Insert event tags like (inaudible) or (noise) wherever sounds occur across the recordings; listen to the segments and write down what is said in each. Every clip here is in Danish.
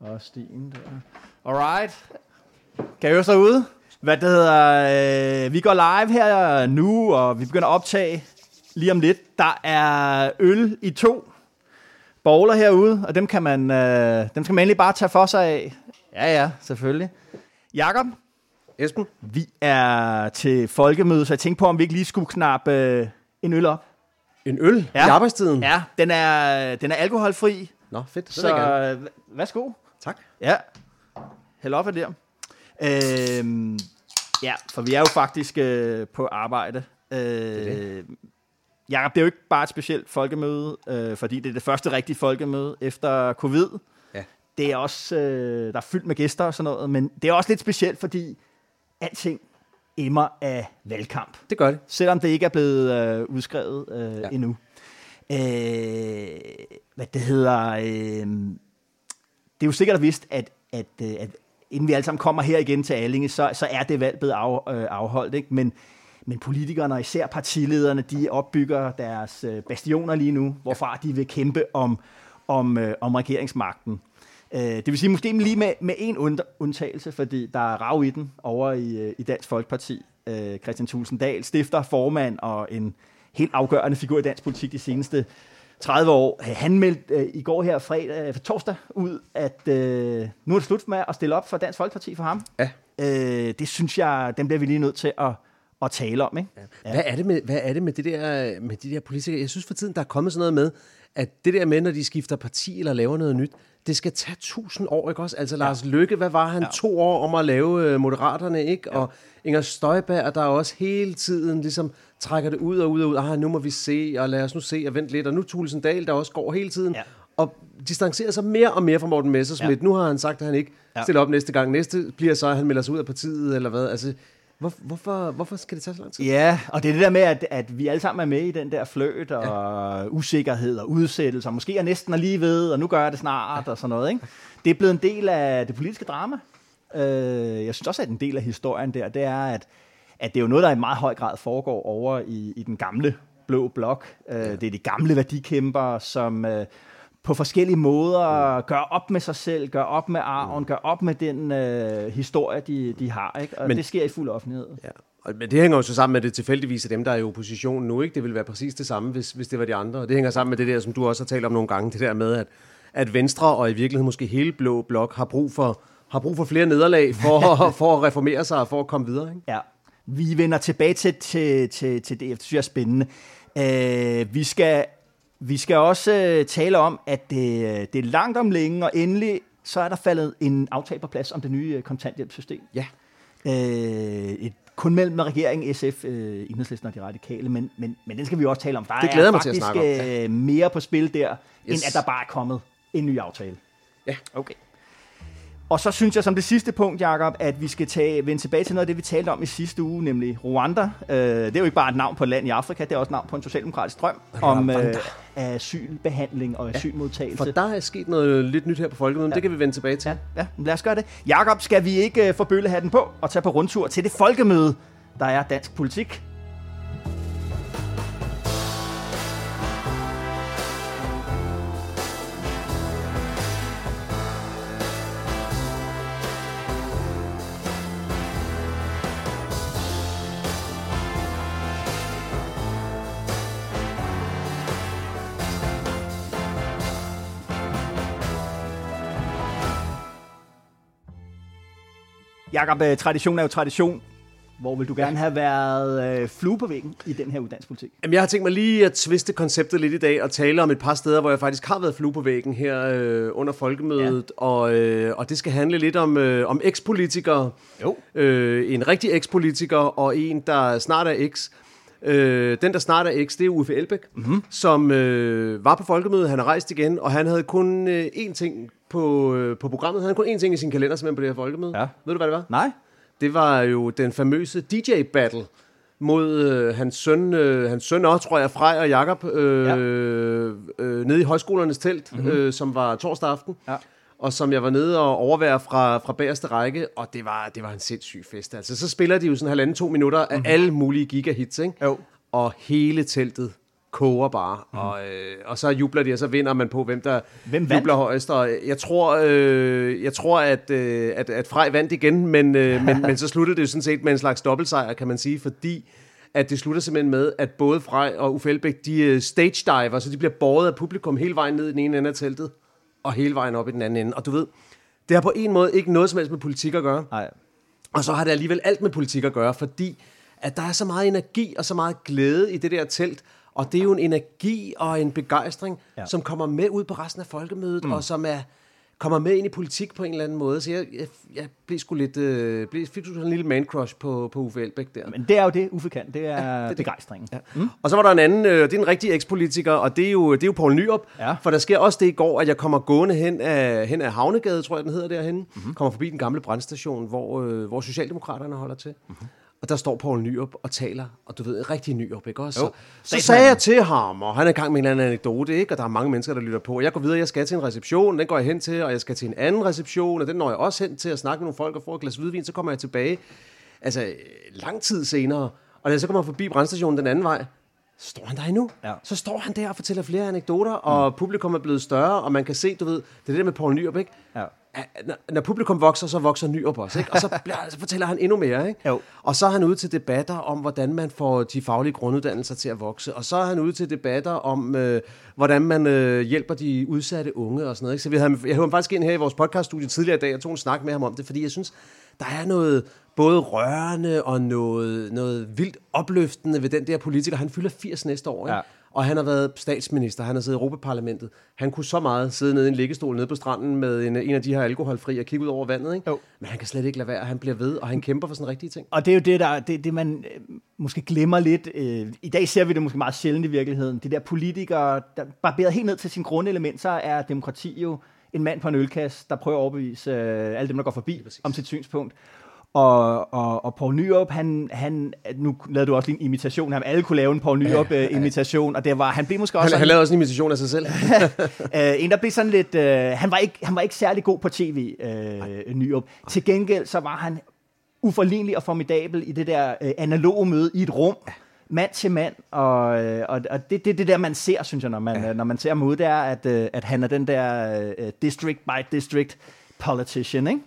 Og Stien der. Alright. Kan I høre sig ude? Hvad det hedder, øh, vi går live her nu, og vi begynder at optage lige om lidt. Der er øl i to bowler herude, og dem kan man, øh, dem skal man egentlig bare tage for sig af. Ja, ja, selvfølgelig. Jakob, Esben? vi er til folkemøde, så jeg tænkte på, om vi ikke lige skulle knappe øh, en øl op. En øl ja. i arbejdstiden? Ja, den er, den er alkoholfri, Nå, fedt. Det så vil jeg gerne. øh, værsgo. Tak. Ja, hæld op af der. Øhm, ja, for vi er jo faktisk øh, på arbejde. Øh, det. Jacob, det er jo ikke bare et specielt folkemøde, øh, fordi det er det første rigtige folkemøde efter covid. Ja. Det er også, øh, der er fyldt med gæster og sådan noget, men det er også lidt specielt, fordi alting emmer af valgkamp. Det gør det. Selvom det ikke er blevet øh, udskrevet øh. Ja. endnu. Øh, hvad det hedder... Øh, det er jo sikkert vist, at, at, øh, at inden vi alle sammen kommer her igen til Allinge, så, så er det valg blevet af, øh, afholdt. Ikke? Men, men politikerne og især partilederne, de opbygger deres øh, bastioner lige nu, hvorfra de vil kæmpe om, om, øh, om regeringsmagten. Øh, det vil sige måske lige med, med en und, undtagelse, fordi der er rav i den over i, øh, i Dansk Folkeparti. Øh, Christian Thulsen Dahl, stifter, formand og en helt afgørende figur i dansk politik de seneste 30 år. Han meldte øh, i går her fredag, øh, torsdag ud, at øh, nu er det slut med at stille op for Dansk Folkeparti for ham. Ja. Øh, det synes jeg, den bliver vi lige nødt til at, at tale om. Ikke? Ja. Hvad, er det med, hvad er det med, det der, med de der politikere? Jeg synes for tiden, der er kommet sådan noget med, at det der med, når de skifter parti eller laver noget nyt, det skal tage tusind år, ikke også? Altså Lars Løkke, hvad var han? Ja. Ja. To år om at lave øh, Moderaterne, ikke? Og Inger Støjberg, der også hele tiden ligesom trækker det ud og ud og ud. Ah, nu må vi se, og lad os nu se og vente lidt. Og nu Thulesen Dahl, der også går hele tiden. Ja. Og distancerer sig mere og mere fra Morten Messersmith. Ja. Nu har han sagt, at han ikke Ja. stiller op næste gang. Næste bliver så, at han melder sig ud af partiet, eller hvad? Altså, hvor, hvorfor, hvorfor skal det tage så lang tid? Ja, og det er det der med, at, at vi alle sammen er med i den der fløt og ja. usikkerhed og udsættelse, og måske er næsten lige ved, og nu gør jeg det snart, ja. og sådan noget. Ikke? Det er blevet en del af det politiske drama. Øh, jeg synes også, at en del af historien der, det er, at, at det er jo noget, der i meget høj grad foregår over i, i den gamle blå blok. Øh, det er de gamle værdikæmper, som øh, på forskellige måder mm. gør op med sig selv, gør op med arven, gør op med den øh, historie, de, de har. Ikke? Og Men, det sker i fuld offentlighed. Ja. Og- Men det hænger jo så sammen med, at det tilfældigvis er dem, der er i opposition nu. Ikke? Det ville være præcis det samme, hvis, hvis det var de andre. Og det hænger sammen med det der, som du også har talt om nogle gange, det der med, at, at Venstre og i virkeligheden måske hele Blå Blok har brug for, har brug for flere nederlag for, (laughs) for at reformere sig og for at komme videre. Ikke? Ja, vi vender tilbage til, til, til, til det, det synes jeg er spændende. Øh, vi, skal, vi skal også øh, tale om, at det, det er langt om længe, og endelig så er der faldet en aftale på plads om det nye øh, kontanthjælpssystem. Ja. Øh, et, kun mellem regeringen, SF, øh, Enhedslisten og de radikale, men, men, men den skal vi også tale om. Der Det glæder er mig til at faktisk snakke om, øh, mere på spil der, yes. end at der bare er kommet en ny aftale. Ja. Okay. Og så synes jeg som det sidste punkt, Jacob, at vi skal tage, vende tilbage til noget af det, vi talte om i sidste uge, nemlig Rwanda. Øh, det er jo ikke bare et navn på et land i Afrika, det er også et navn på en socialdemokratisk drøm om øh, Rwanda. asylbehandling og asylmodtagelse. For der er sket noget lidt nyt her på Folkemødet, ja. det kan vi vende tilbage til. Ja, ja, lad os gøre det. Jakob, skal vi ikke uh, få bøllehatten på og tage på rundtur til det folkemøde, der er dansk politik? Jakob, øh, tradition er jo tradition. Hvor vil du gerne have været øh, flue på væggen i den her uddannelsespolitik? Jamen, jeg har tænkt mig lige at tviste konceptet lidt i dag og tale om et par steder, hvor jeg faktisk har været flue på væggen her øh, under folkemødet. Ja. Og, øh, og det skal handle lidt om, øh, om ekspolitikere. Jo. Øh, en rigtig ekspolitiker og en, der snart er eks. Øh, den, der snart er X, det er Uffe Elbæk, mm-hmm. som øh, var på folkemødet, han har rejst igen, og han havde kun øh, én ting på, øh, på programmet. Han havde kun én ting i sin kalender, simpelthen på det her folkemøde. Ja. Ved du, hvad det var? Nej? Det var jo den famøse DJ-battle mod øh, hans søn, øh, hans søn også, tror jeg, Frej og Jakob øh, ja. øh, nede i højskolernes telt, mm-hmm. øh, som var torsdag aften. Ja. Og som jeg var nede og overvære fra, fra bagerste række, og det var, det var en sindssyg fest. Altså, så spiller de jo sådan halvanden to minutter af mm-hmm. alle mulige gigahits, ikke? Jo. Og hele teltet koger bare, mm. og, øh, og så jubler de, og så vinder man på, hvem der Hvem vandt? jubler højst. Og jeg tror, øh, jeg tror at, øh, at, at Frej vandt igen, men, øh, (laughs) men, men så sluttede det jo sådan set med en slags dobbeltsejr, kan man sige, fordi at det slutter simpelthen med, at både Frej og Uffe Elbæk, de øh, stage diver, så de bliver båret af publikum hele vejen ned i den ene ende af teltet, og hele vejen op i den anden ende. Og du ved, det har på en måde ikke noget som helst med politik at gøre. Nej. Og så har det alligevel alt med politik at gøre, fordi at der er så meget energi og så meget glæde i det der telt, og det er jo en energi og en begejstring, Ja. som kommer med ud på resten af folkemødet, mm. og som er kommer med ind i politik på en eller anden måde. Så jeg, jeg, jeg blev sgu lidt, øh, blev, fik sådan en lille man crush på, på Uffe Elbæk der. Men det er jo det, Uffe kan. Det er, ja, det er begejstringen. Ja. Mm. Og så var der en anden, øh, det er en rigtig ekspolitiker, og det er jo, det er jo Poul Nyrup. Ja. For der sker også det i går, at jeg kommer gående hen af, hen af Havnegade, tror jeg den hedder derhen. Mm-hmm. Kommer forbi den gamle brandstation, hvor, øh, hvor Socialdemokraterne holder til. Mm-hmm. Og der står Poul Nyrup og taler, og du ved, rigtig Nyrup, ikke også? Jo. Så, så sagde jeg til ham, og han er i gang med en eller anden anekdote, ikke? Og der er mange mennesker, der lytter på. Jeg går videre, jeg skal til en reception, den går jeg hen til, og jeg skal til en anden reception, og den når jeg også hen til at snakke med nogle folk og få et glas hvidvin, så kommer jeg tilbage, altså lang tid senere. Og da jeg så kommer forbi brandstationen den anden vej, står han der endnu. Ja. Så står han der og fortæller flere anekdoter, og publikum er blevet større, og man kan se, du ved, det er det der med Poul Nyrup, ikke? Ja. Når, publikum vokser, så vokser Nyrup også, ikke? Og så, (laughs) bliver, så fortæller han endnu mere, ikke? Jo. Og så er han ude til debatter om, hvordan man får de faglige grunduddannelser til at vokse. Og så er han ude til debatter om, øh, hvordan man øh, hjælper de udsatte unge og sådan noget. Ikke? Så vi havde, jeg havde ham faktisk ind her i vores podcaststudie tidligere i dag, og tog en snak med ham om det, fordi jeg synes, der er noget både rørende og noget, noget vildt opløftende ved den der politiker. Han fylder 80 næste år, ikke? Ja. Og han har været statsminister, han har siddet i Europaparlamentet. Han kunne så meget sidde nede i en liggestol nede på stranden med en, en af de her alkoholfri og kigge ud over vandet, ikke? Jo. Men han kan slet ikke lade være, han bliver ved, og han kæmper for sådan rigtige ting. Og det er jo det, der, det, det man øh, måske glemmer lidt. Øh, I dag ser vi det måske meget sjældent i virkeligheden. Det der politikere, der barberet helt ned til sin grundelement, så er demokrati jo en mand på en ølkasse, der prøver at overbevise øh, alle dem, der går forbi om sit synspunkt. Og, og, og Poul Nyrup, han, han, nu lavede du også lige en imitation af ham. Alle kunne lave en Poul Nyrup-imitation, og det var, han blev måske også Han, sådan- han lavede også en imitation af sig selv. (laughs) øh, en, der blev sådan lidt... Øh, han, var ikke, han var ikke særlig god på tv, øh, Nyrup. Til gengæld så var han uforlignelig og formidabel i det der øh, analoge møde i et rum. Mand til mand, og, øh, og, og det er det, det der, man ser, synes jeg, når man, ja. når man ser ude, det er, at, øh, at han er den der øh, district by district politician, ikke?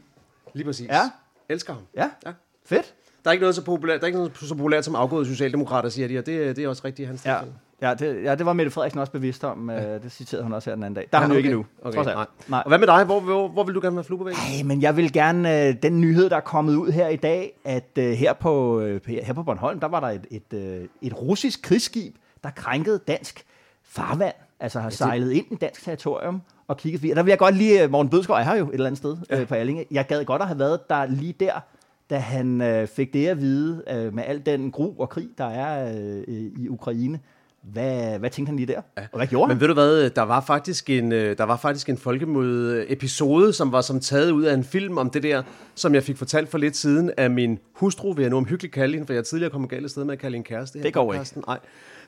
Lige præcis. Ja. Elsker ham. Ja, Ja. fedt. Der er ikke noget så populært, der er ikke noget så populært som afgåede socialdemokrater, siger de, og det, det er også rigtigt hans Ja, ja, det, ja, det var Mette Frederiksen også bevidst om. Øh, det citerede hun også her den anden dag. Der er hun jo ikke endnu, Okay, trods alt. nej. Nej. Og hvad med dig? Hvor, hvor, hvor vil du gerne være flue på? Ej, men jeg vil gerne, øh, den nyhed, der er kommet ud her i dag, at øh, her, på, øh, her her på Bornholm, der var der et, et, øh, et russisk krigsskib, der krænkede dansk farvand, altså har sejlet ind i dansk territorium og kigget forbi. Og der vil jeg godt lige, øh, Morten Bødskov er her jo et eller andet sted ja. øh, på Allinge. Jeg gad godt at have været der lige der, da han øh, fik det at vide øh, med al den gru og krig, der er øh, i Ukraine. Hvad, hvad tænkte han lige der? Ja. Og hvad gjorde Men han? ved du hvad, der var faktisk en, øh, der var faktisk en folkemøde episode, som var som taget ud af en film om det der, som jeg fik fortalt for lidt siden af min hustru, vil jeg nu omhyggeligt kalde hende, for jeg er tidligere kommet galt af sted med at kalde en kæreste. her Det går ikke. Nej.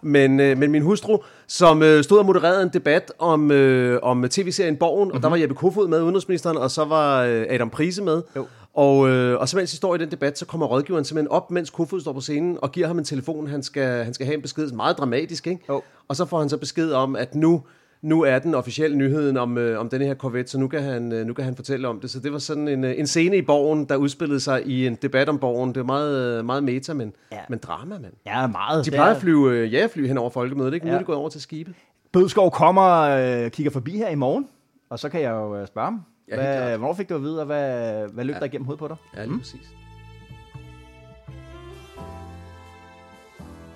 Men, øh, men min hustru, som øh, stod og modererede en debat om, øh, om tv-serien Borgen, mm-hmm. og der var Jeppe Kofod med, udenrigsministeren, og så var øh, Adam Prise med. Jo. Og, øh, og så mens de står i den debat, så kommer rådgiveren simpelthen op, mens Kofod står på scenen, og giver ham en telefon, han skal, han skal have en besked, meget dramatisk, ikke? Jo. Og så får han så besked om, at nu, nu er den officielle nyheden om, øh, om denne her Corvette, så nu kan, han, øh, nu kan han fortælle om det. Så det var sådan en, øh, en scene i borgen, der udspillede sig i en debat om borgen. Det var meget, øh, meget meta, men, Ja. men drama, mand. Ja, meget. De Det plejer er- at flyve øh, jagerfly hen over folkemødet, ikke? Nu Ja. er de gået over til skibe. Bødskov kommer og kigger forbi her i morgen, og så kan jeg jo øh, spørge ham. Ja, hvad, hvornår fik du at vide, og hvad, hvad løb ja. der igennem hovedet på dig? Ja, lige mm. præcis.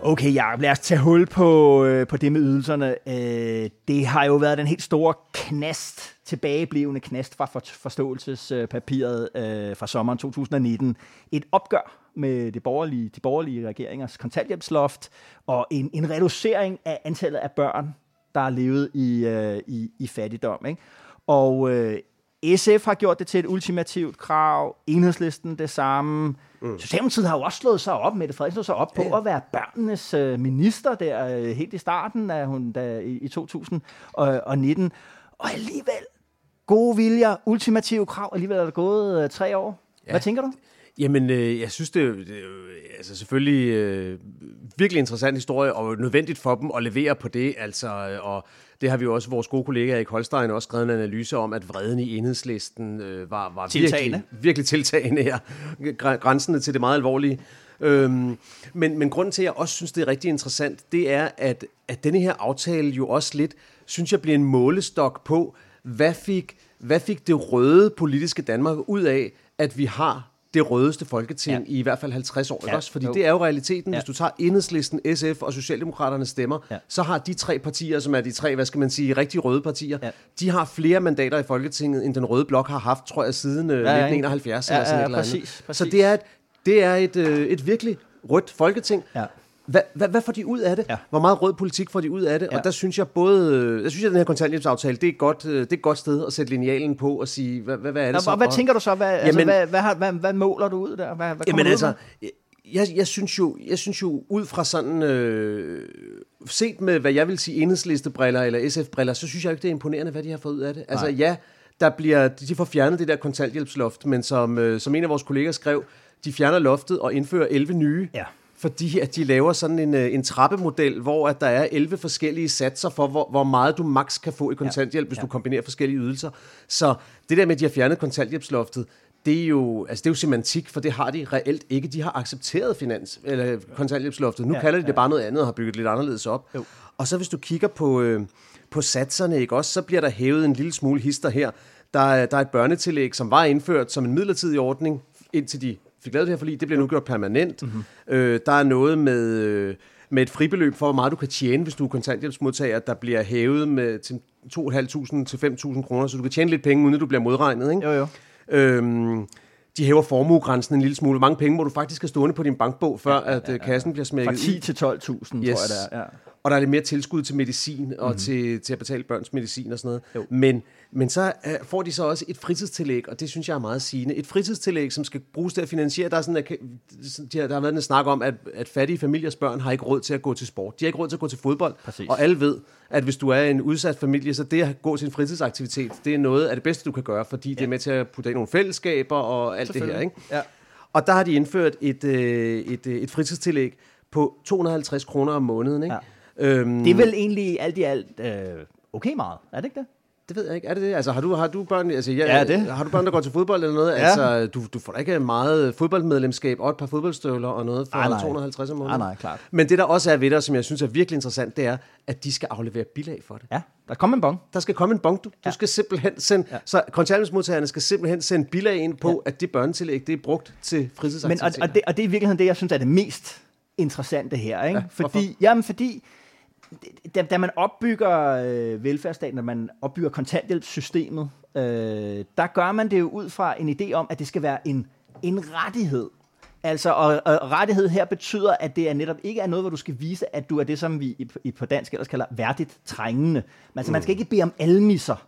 Okay, Jacob, lad os tage hul på, øh, på det med ydelserne. Øh, det har jo været den helt store knast, tilbageblevende knast fra for, forståelsespapiret øh, fra sommeren 2019. Et opgør med det borgerlige, de borgerlige regeringers kontanthjælpsloft og en, en reducering af antallet af børn, der har levet i, øh, i, i fattigdom. Ikke? Og øh, SF har gjort det til et ultimativt krav, enhedslisten det samme. Mm. Socialdemokratiet har jo også slået sig op, Mette Frederiksen sig op på ja. at være børnenes øh, minister der øh, helt i starten af hun der, i, i 2019. Og alligevel, gode viljer, ultimative krav, alligevel er der gået øh, tre år. Ja. Hvad tænker du? Jamen, øh, jeg synes, det er, altså selvfølgelig øh, virkelig interessant historie, og nødvendigt for dem at levere på det. Altså, øh, og det har vi jo også, vores gode kollega Erik Holstein også skrevet en analyse om, at vreden i enhedslisten øh, var, var tiltagende. virkelig, virkelig tiltagende her. Grænsende til det meget alvorlige. Øhm, men, men grunden til, at jeg også synes, det er rigtig interessant, det er, at, at denne her aftale jo også lidt, synes jeg, bliver en målestok på, hvad fik, hvad fik det røde politiske Danmark ud af, at vi har det rødeste folketing ja. i i hvert fald 50 år. Ja. Også? Fordi jo. det er jo realiteten. Ja. Hvis du tager enhedslisten, SF og Socialdemokraternes stemmer, ja. så har de tre partier, som er de tre, hvad skal man sige, rigtig røde partier, ja. de har flere mandater i Folketinget, end den røde blok har haft, tror jeg, siden ja, ja. 1971. Ja, eller sådan ja, ja, præcis, præcis. Så det er et, det er et, øh, et virkelig rødt folketing. Ja. Hvad, hvad, hvad får de ud af det? Ja. Hvor meget rød politik får de ud af det? Ja. Og der synes jeg både, der synes jeg, at den her kontanthjælpsaftale, det er, godt, øh, det er et godt sted at sætte linealen på og sige, hvad, hvad, hvad er det Nå, så? Og hvad tænker du så? Hvad, altså, jamen, altså, hvad, hvad, hvad, hvad, måler du ud der? Hvad, hvad jamen altså, jeg, jeg, synes jo, jeg synes jo, ud fra sådan, øh, set med, hvad jeg vil sige, enhedslistebriller eller SF-briller, så synes jeg ikke, det er imponerende, hvad de har fået ud af det. Altså Nej. ja, der bliver, de får fjernet det der kontanthjælpsloft, men som, øh, som en af vores kolleger skrev, de fjerner loftet og indfører 11 nye. Ja fordi at de laver sådan en, øh, en trappemodel, hvor at der er 11 forskellige satser for, hvor, hvor meget du maks kan få i kontanthjælp, ja. hvis ja. du kombinerer forskellige ydelser. Så det der med, at de har fjernet kontanthjælpsloftet, det er jo, altså det er jo semantik, for det har de reelt ikke. De har accepteret finans, eller kontanthjælpsloftet. Nu ja, kalder de det ja. bare noget andet og har bygget lidt anderledes op. Jo. Og så hvis du kigger på, øh, på satserne, ikke også, så bliver der hævet en lille smule hister her. Der er, der er et børnetillæg, som var indført som en midlertidig ordning, indtil de fik lavet det her forlig, det bliver nu gjort permanent. Mm-hmm. Øh, der er noget med, øh, med et fribeløb for, hvor meget du kan tjene, hvis du er kontanthjælpsmodtager, der bliver hævet med til 2.500 til 5.000 kroner, så du kan tjene lidt penge, uden at du bliver modregnet. Ikke? Jo, jo. Øhm, de hæver formuegrænsen en lille smule. Hvor mange penge må du faktisk have stående på din bankbog, før ja, ja, ja, at kassen bliver smækket Fra 10 til 12.000, yes. tror jeg det er. Ja. Og der er lidt mere tilskud til medicin og mm-hmm. til, til at betale børns medicin og sådan noget. Jo. Men men så uh, får de så også et fritidstillæg, og det synes jeg er meget sigende. Et fritidstillæg, som skal bruges til at finansiere, der, er sådan, at, der har været en snak om, at, at fattige familiers børn har ikke råd til at gå til sport. De har ikke råd til at gå til fodbold. Præcis. Og alle ved, at hvis du er en udsat familie, så det at gå til en fritidsaktivitet, det er noget af det bedste, du kan gøre, fordi ja. det er med til at putte ind nogle fællesskaber og alt det her. Ikke? Ja. Og der har de indført et, øh, et, øh, et fritidstillæg på 250 kroner om måneden. Ikke? Ja. Øhm, det er vel egentlig alt i alt øh, okay meget, er det ikke det? Det ved jeg ikke. Er det det? Altså, har du, har du børn, altså, ja, ja, det. Har du børn, der går til fodbold eller noget? Ja. Altså, du, du får da ikke meget fodboldmedlemskab og et par fodboldstøvler og noget for ah, 250 om måneden. Ah, nej, klart. Men det, der også er ved det, som jeg synes er virkelig interessant, det er, at de skal aflevere bilag for det. Ja, der kommer en bong. Der skal komme en bong. Du, ja. du skal simpelthen sende, ja. så kontanthjælpsmodtagerne skal simpelthen sende bilag ind på, ja. at det børnetillæg, det er brugt til fritidsaktiviteter. Men, og, og, det, og det er i virkeligheden det, jeg synes er det mest interessante her. Ikke? Ja, fordi, jamen, fordi da, da man opbygger øh, velfærdsstaten, når man opbygger kontanthjælpssystemet, øh, der gør man det jo ud fra en idé om, at det skal være en, en rettighed. Altså, og, og rettighed her betyder, at det er netop ikke er noget, hvor du skal vise, at du er det, som vi i, på dansk ellers kalder værdigt trængende. Altså, mm. man skal ikke bede om almisser.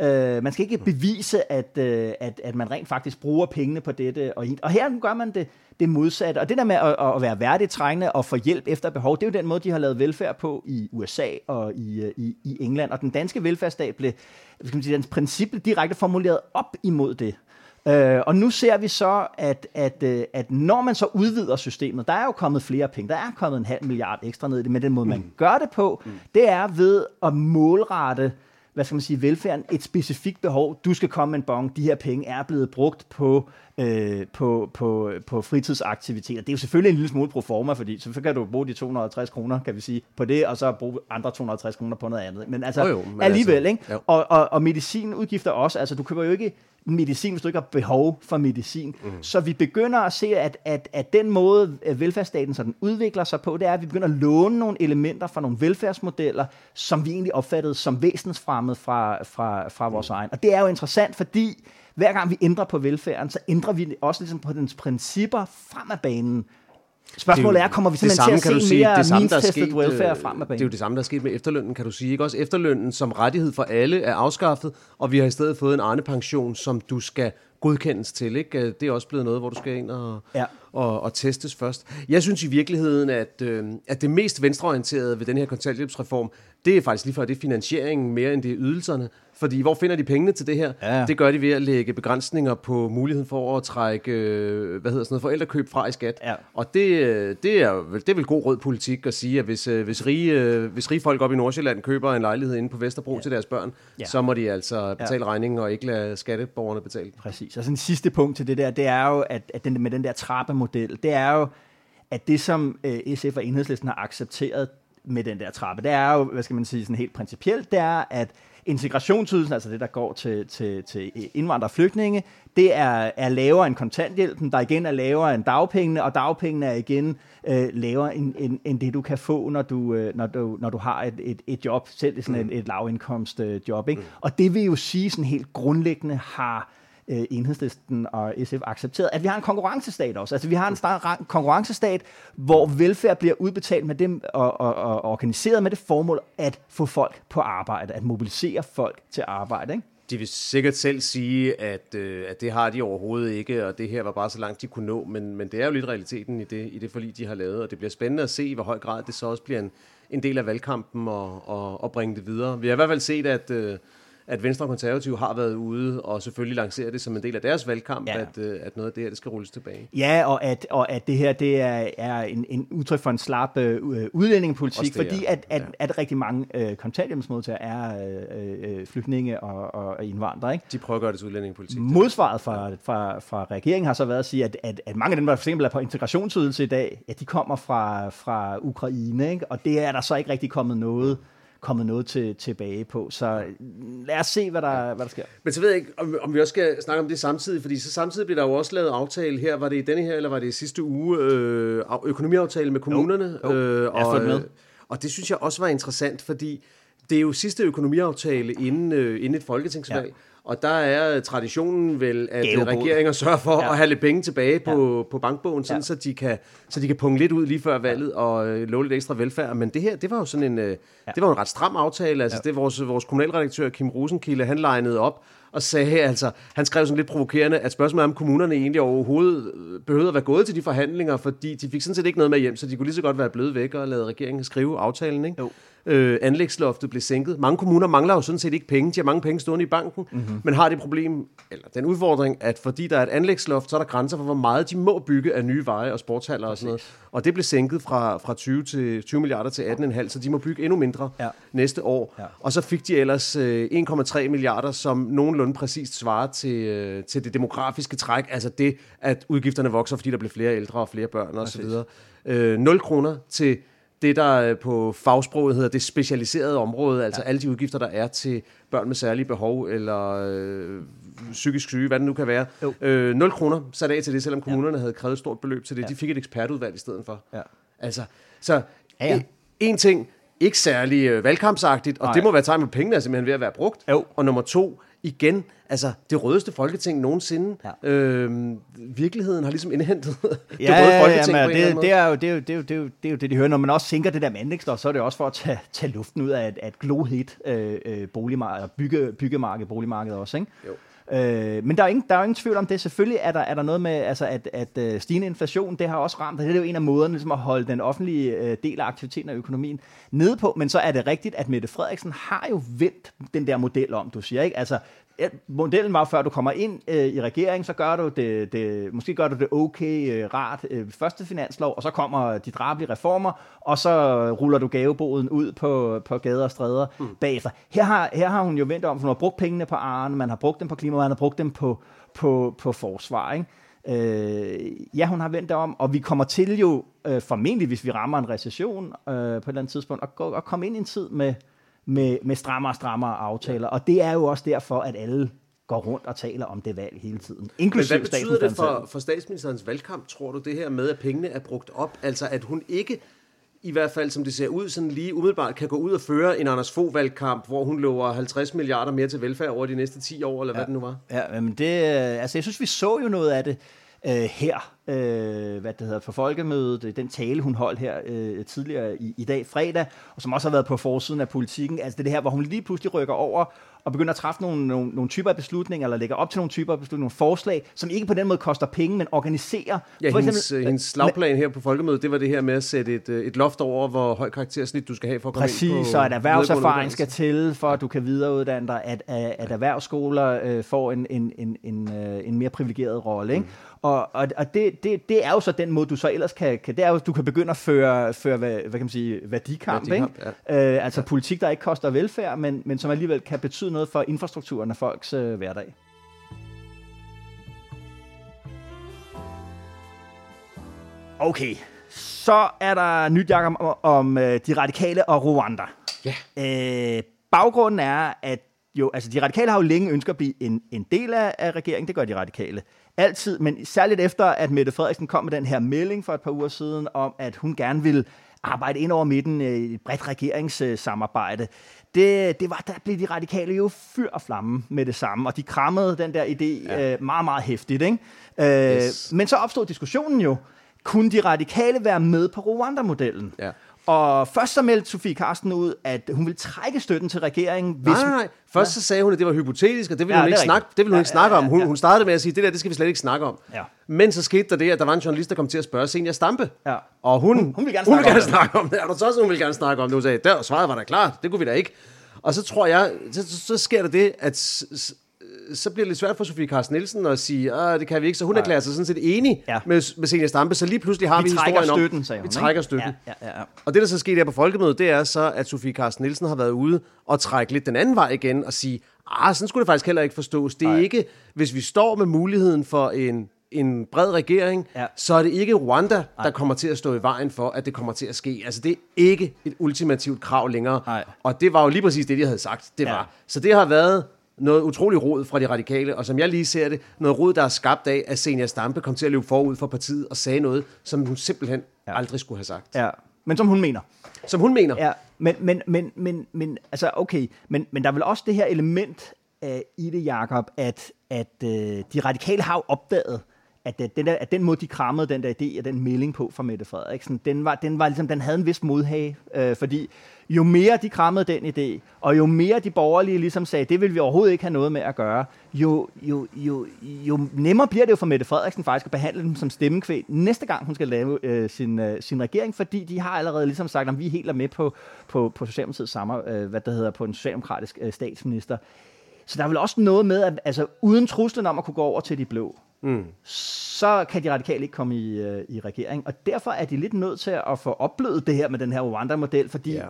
Uh, man skal ikke bevise, at, uh, at, at man rent faktisk bruger pengene på dette. Og, og her gør man det det modsatte. Og det der med at, at være værdigt trængende og få hjælp efter behov, det er jo den måde, de har lavet velfærd på i USA og i, øh, i, i England. Og den danske velfærdsstat blev, skal man sige, dens princip direkte formuleret op imod det. Uh, og nu ser vi så, at, at, uh, at når man så udvider systemet, der er jo kommet flere penge, der er kommet en halv milliard ekstra ned i det, men den måde, man mm. gør det på, mm. det er ved at målrette hvad skal man sige, velfærden et specifikt behov. Du skal komme med en bong. De her penge er blevet brugt på, øh, på, på, på fritidsaktiviteter. Det er jo selvfølgelig en lille smule pro forma, fordi så kan du bruge de 250 kroner, kan vi sige, på det, og så bruge andre 250 kroner på noget andet. Men altså, oh jo, men alligevel, altså, ikke? Og, og, og medicinudgifter også. Altså, du køber jo ikke medicin, hvis du ikke har behov for medicin. Mm. Så vi begynder at se, at, at, at den måde, velfærdsstaten så den udvikler sig på, det er, at vi begynder at låne nogle elementer fra nogle velfærdsmodeller, som vi egentlig opfattede som væsensfremmed fra, fra, fra vores mm. egen. Og det er jo interessant, fordi hver gang vi ændrer på velfærden, så ændrer vi også ligesom på dens principper frem af banen. Spørgsmålet er, kommer vi simpelthen til at se mere det samme, der sket, welfare frem af banen? Det er jo det samme, der er sket med efterlønnen, kan du sige. Ikke? Også efterlønnen som rettighed for alle er afskaffet, og vi har i stedet fået en Arne-pension, som du skal godkendes til. Ikke? Det er også blevet noget, hvor du skal ind og, ja. og, og testes først. Jeg synes i virkeligheden, at, øh, at det mest venstreorienterede ved den her kontanthjælpsreform, det er faktisk lige for, det er finansieringen mere end det er ydelserne. Fordi hvor finder de pengene til det her? Ja. Det gør de ved at lægge begrænsninger på muligheden for at trække øh, hvad hedder sådan noget, forældrekøb fra i skat. Ja. Og det, øh, det, er, det er vel god rød politik at sige, at hvis, øh, hvis, rige, hvis rige folk op i Nordsjælland køber en lejlighed inde på Vesterbro ja. til deres børn, ja. så må de altså betale ja. regningen og ikke lade skatteborgerne betale. Præcis. Og sådan en sidste punkt til det der, det er jo, at, at den, med den der trappemodel, det er jo, at det som SF og Enhedslisten har accepteret med den der trappe, det er jo, hvad skal man sige, sådan helt principielt, det er, at integrationsydelsen, altså det, der går til, til, til indvandrere og flygtninge, det er, er lavere end kontanthjælpen, der igen er lavere end dagpengene, og dagpengene er igen øh, lavere end, end, end det, du kan få, når du, øh, når du, når du har et, et, et job, selv sådan mm. et, et lavindkomstjob. Ikke? Mm. Og det vil jo sige sådan helt grundlæggende har øh, enhedslisten og SF accepteret, at vi har en konkurrencestat også. Altså vi har en større konkurrencestat, hvor velfærd bliver udbetalt med dem og, og, og organiseret med det formål at få folk på arbejde, at mobilisere folk til arbejde. Ikke? De vil sikkert selv sige, at, øh, at det har de overhovedet ikke, og det her var bare så langt, de kunne nå, men, men det er jo lidt realiteten i det, i det forlig, de har lavet, og det bliver spændende at se, i hvor høj grad det så også bliver en, en del af valgkampen og, og, og bringe det videre. Vi har i hvert fald set, at... Øh, at Venstre og Konservative har været ude og selvfølgelig lanceret det som en del af deres valgkamp, ja. at, øh, at noget af det her det skal rulles tilbage. Ja, og at, og at det her det er, er en, en udtryk for en slap øh, udlændingepolitik, det, fordi at, at, ja. at rigtig mange øh, kontanthjælpsmodtagere er øh, øh, flygtninge og, og indvandrere. Ikke? De prøver at gøre det til udlændingepolitik. Modsvaret fra, fra, fra regeringen har så været at sige, at, at, at mange af dem, der for eksempel er på integrationsydelse i dag, ja, de kommer fra, fra Ukraine, ikke? og det er der så ikke rigtig kommet noget kommet noget til, tilbage på. Så lad os se, hvad der, hvad der sker. Men så ved jeg ikke, om, om vi også skal snakke om det samtidig, fordi så samtidig bliver der jo også lavet aftale her. Var det i denne her, eller var det i sidste uge, øh, økonomiaftale med kommunerne? Jo, jo. Øh, og, med. Øh, og det synes jeg også var interessant, fordi det er jo sidste økonomiaftale inden, øh, inden et folketingsvalg. Ja. Og der er traditionen vel, at regeringer sørger for ja. at have lidt penge tilbage på, ja. på bankbogen, sådan, ja. så, de kan, så de kan punge lidt ud lige før valget og øh, love lidt ekstra velfærd. Men det her, det var jo sådan en, øh, ja. det var en ret stram aftale. Altså, ja. det vores, vores kommunalredaktør Kim Rosenkilde, han legnede op og sagde, altså, han skrev sådan lidt provokerende, at spørgsmålet er, om kommunerne egentlig overhovedet behøvede at være gået til de forhandlinger, fordi de fik sådan set ikke noget med hjem, så de kunne lige så godt være blevet væk og lade regeringen skrive aftalen. Ikke? Jo øh, anlægsloftet blev sænket. Mange kommuner mangler jo sådan set ikke penge. De har mange penge stående i banken, mm-hmm. men har det problem, eller den udfordring, at fordi der er et anlægsloft, så er der grænser for, hvor meget de må bygge af nye veje og sportshaller og sådan noget. Og det blev sænket fra, fra 20, til 20 milliarder til 18,5, så de må bygge endnu mindre ja. næste år. Ja. Og så fik de ellers øh, 1,3 milliarder, som nogenlunde præcist svarer til, øh, til det demografiske træk, altså det, at udgifterne vokser, fordi der bliver flere ældre og flere børn osv. Øh, 0 kroner til det, der på fagsproget hedder det specialiserede område, altså ja. alle de udgifter, der er til børn med særlige behov, eller øh, psykisk syge, hvad det nu kan være. Øh, 0 kroner sat af til det, selvom kommunerne ja. havde krævet et stort beløb til det. Ja. De fik et ekspertudvalg i stedet for. Ja. Altså, så ja, ja. en ting, ikke særlig øh, valgkampsagtigt, og Nej. det må være tegn på pengene er simpelthen ved at være brugt. Jo. Og nummer to, igen, altså det rødeste folketing nogensinde. Ja. Øhm, virkeligheden har ligesom indhentet (laughs) det ja, røde folketing ja, det, det, er jo, det, er jo, det, er jo, det, er jo, det er jo det, de hører. Når man også sænker det der med så er det også for at tage, tage luften ud af et, et glohit øh, øh, boligmarked, bygge, byggemarked, boligmarked også, ikke? Jo. Øh, men der er, ingen, der er jo ingen tvivl om det. Selvfølgelig er der, er der noget med, altså at, at øh, stigende inflation, det har også ramt, og det er jo en af måderne ligesom at holde den offentlige øh, del af aktiviteten og økonomien nede på. Men så er det rigtigt, at Mette Frederiksen har jo vendt den der model om, du siger, ikke? Altså, ja, modellen var, før du kommer ind øh, i regeringen, så gør du det, det, måske gør du det okay, øh, rart, øh, første finanslov, og så kommer de drabelige reformer, og så ruller du gaveboden ud på, på gader og stræder mm. bagefter. Her har, her har hun jo vendt om, for hun har brugt pengene på Arne, man har brugt dem på klima, man har brugt dem på, på, på forsvar, ikke? Øh, ja, hun har vendt om, og vi kommer til jo øh, formentlig, hvis vi rammer en recession øh, på et eller andet tidspunkt, at, gå, at komme ind i en tid med, med, med strammere og strammere aftaler. Og det er jo også derfor, at alle går rundt og taler om det valg hele tiden. Men Inklusive hvad betyder det for, for statsministerens valgkamp, tror du, det her med, at pengene er brugt op? Altså, at hun ikke, i hvert fald som det ser ud, sådan lige umiddelbart kan gå ud og føre en Anders Fogh valgkamp, hvor hun lover 50 milliarder mere til velfærd over de næste 10 år, eller ja. hvad det nu var? Ja, men det, øh, altså jeg synes, vi så jo noget af det øh, her, øh, hvad det hedder, på folkemødet, øh, den tale, hun holdt her øh, tidligere i, i dag fredag, og som også har været på forsiden af politikken, altså det, det her, hvor hun lige pludselig rykker over og begynder at træffe nogle, nogle, nogle typer af beslutninger, eller lægger op til nogle typer af beslutninger, nogle forslag, som ikke på den måde koster penge, men organiserer. Ja, For hendes, eksempel- øh, hendes slagplan her på folkemødet, det var det her med at sætte et, øh, et loft over, hvor høj karaktersnit du skal have for at komme Præcis, ind på så at erhvervserfaring skal til, for at du kan videreuddanne dig, at, at, at erhvervsskoler øh, får en, en, en, en, en mere privilegeret rolle. Ikke? Mm. Og, og, og det, det, det er jo så den måde, du så ellers kan, kan det er jo, du kan begynde at føre, føre hvad, hvad kan man sige, værdikamp. Værdikamp, ikke? Øh, altså ja. politik, der ikke koster velfærd, men, men som alligevel kan betyde noget for infrastrukturen af folks øh, hverdag. Okay, så er der nyt, Jacob, om, om øh, de radikale og Rwanda. Ja. Øh, baggrunden er, at jo, altså de radikale har jo længe ønsket at blive en, en del af, af regeringen. Det gør de radikale altid, men særligt efter, at Mette Frederiksen kom med den her melding for et par uger siden om, at hun gerne vil arbejde ind over midten øh, i et bredt regeringssamarbejde. Det, det var, der blev de radikale jo fyr og flamme med det samme, og de krammede den der idé ja. øh, meget, meget hæftigt. Ikke? Øh, Yes. Men så opstod diskussionen jo, kunne de radikale være med på Rwanda-modellen? Ja. Og først så meldte Sofie Karsten ud, at hun vil trække støtten til regeringen, hvis... Nej, nej, nej. Først så sagde hun, at det var hypotetisk, og det ville Ja, hun ikke snakke, det ville hun Ja, ikke snakke ja, om. ja, Hun, ja. hun startede med at sige, det der, det skal vi slet ikke snakke om. Ja. Men så skete der det, at der var en journalist, der kom til at spørge Senior Stampe. Ja. Og hun, Hun- hun ville gerne hun snakke ville om gerne det. snakke om det. Er du så også, hun ville gerne snakke om det? Hun sagde, der svaret var da klart, det kunne vi da ikke. Og så tror jeg, så, så, sker der det, at så bliver det lidt svært for Sofie Carsten Nielsen at sige, at det kan vi ikke. Så hun erklærer sig sådan set enig Ja. med, med Senior Stampe. Så lige pludselig har vi, Vi trækker historien støtten, om, sagde hun. vi trækker støtten. Ja, ja, ja. Og det, der så skete her på folkemødet, det er så, at Sofie Carsten Nielsen har været ude og trække lidt den anden vej igen og sige, ah, sådan skulle det faktisk heller ikke forstås. Det er Nej. ikke, hvis vi står med muligheden for en, en bred regering, Ja. så er det ikke Rwanda, der kommer til at stå i vejen for, at det kommer til at ske. Altså, det er ikke et ultimativt krav længere. Nej. Og det var jo lige præcis det, de havde sagt. Det Ja. var. Så det har været noget utrolig rod fra de radikale, og som jeg lige ser det, noget rod, der er skabt af, at Senior Stampe kom til at løbe forud for partiet og sagde noget, som hun simpelthen ja. aldrig skulle have sagt. ja. Men som hun mener. Som hun mener. Ja, men, men, men, men, men altså okay, men, men der er vel også det her element uh, i det, Jacob, at, at uh, de radikale har jo opdaget, at, uh, den der, at den måde, de krammede den der idé og den melding på fra Mette Frederiksen, den, var, den, var ligesom, den havde en vis modhage, uh, fordi jo mere de krammede den idé, og jo mere de borgerlige ligesom sagde, det vil vi overhovedet ikke have noget med at gøre, jo, jo, jo, jo nemmere bliver det jo for Mette Frederiksen faktisk at behandle dem som stemmekvæg næste gang, hun skal lave øh, sin, øh, sin regering, fordi de har allerede ligesom sagt, at vi helt er med på, på, på Socialdemokratiets samme, øh, hvad det hedder, på en socialdemokratisk øh, statsminister. Så der er vel også noget med, at altså, uden truslen om at kunne gå over til de blå, mm. så kan de radikale ikke komme i, øh, i regering. Og derfor er de lidt nødt til at få opblødet det her med den her Rwanda-model, fordi Ja.